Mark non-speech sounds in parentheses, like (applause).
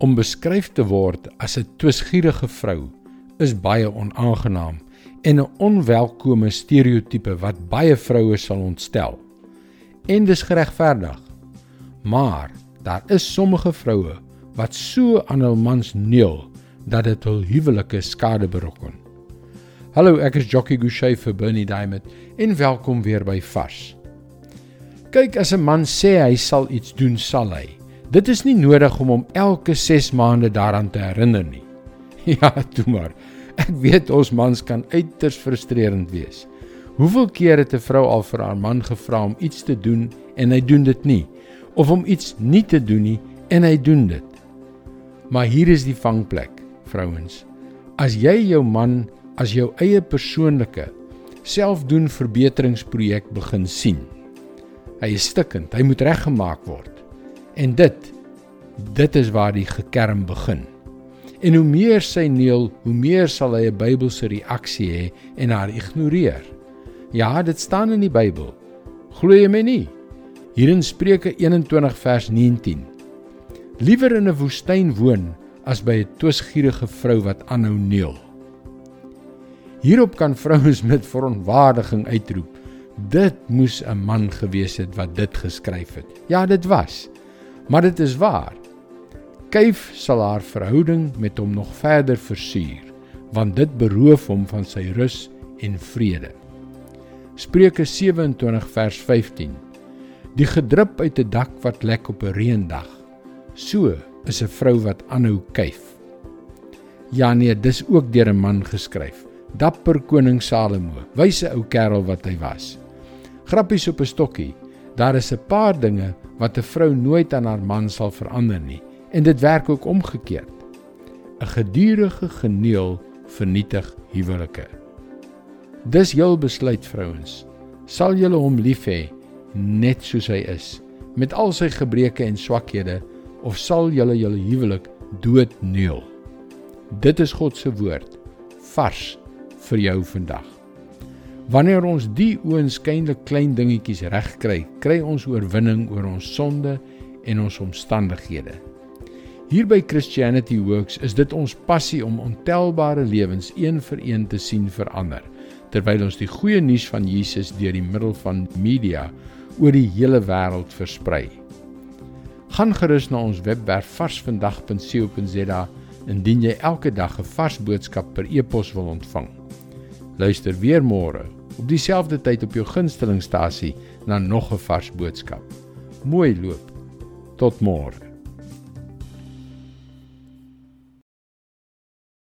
Om beskryf te word as 'n twisgierige vrou is baie onaangenaam en 'n onwelkome stereotipe wat baie vroue sal ontstel. En dis geregverdig. Maar daar is sommige vroue wat so aan hul mans neel dat dit hul huwelike skade berokken. Hallo, ek is Jockey Gouchee vir Bernie Diamond en welkom weer by Vars. Kyk, as 'n man sê hy sal iets doen, sal hy. Dit is nie nodig om hom elke 6 maande daaraan te herinner nie. (laughs) Ja, toe maar. Ek weet ons mans kan uiters frustrerend wees. Hoeveel keer het 'n vrou al vir haar man gevra om iets te doen en hy doen dit nie of om iets nie te doen nie en hy doen dit. Maar hier is die vangplek, vrouens. As jy jou man as jou eie persoonlike selfdoen verbeteringsprojek begin sien. Hy is stikkend, hy moet reggemaak word. En dit dit is waar die gekerm begin. En hoe meer sy neel, hoe meer sal hy 'n Bybelse reaksie hê en haar ignoreer. Ja, dit staan in die Bybel. Glo jy my nie? Hier in Spreuke 21 vers 19. Liewer in 'n woestyn woon as by 'n twisgierige vrou wat aanhou neel. Hierop kan vrouens (laughs) met verontwaardiging uitroep: Dit moes 'n man gewees het wat dit geskryf het. Ja, dit was. Maar dit is waar. Kyf sal haar verhouding met hom nog verder versuur, want dit beroof hom van sy rus en vrede. Spreuke 27 vers 15. Die gedrup uit 'n dak wat lek op 'n reendag. So is 'n vrou wat aanhou kyf. Ja nee, dis ook deur 'n man geskryf. Dapper koning Salomo, wyse ou kerel wat hy was. Grappies op 'n stokkie. Daar is 'n paar dinge wat 'n vrou nooit aan haar man sal verander nie en dit werk ook omgekeerd. 'n Gedurende geneel vernietig huwelike. Dis jul besluit vrouens. Sal julle hom lief hê net soos hy is met al sy gebreke en swakhede of sal julle julle huwelik doodneel? Dit is God se woord vars vir jou vandag. Wanneer ons die oënskynlik klein dingetjies regkry, kry ons oorwinning oor ons sonde en ons omstandighede. Hier by Christianity Works is dit ons passie om ontelbare lewens een vir een te sien verander terwyl ons die goeie nuus van Jesus deur die middel van media oor die hele wêreld versprei. Gaan gerus na ons webwerf varsvandag.co.za indien jy elke dag 'n vars boodskap per e-pos wil ontvang. Luister weer môre op dieselfde tyd op jou gunstelingstasie na nog 'n vars boodskap. Mooi loop. Tot môre.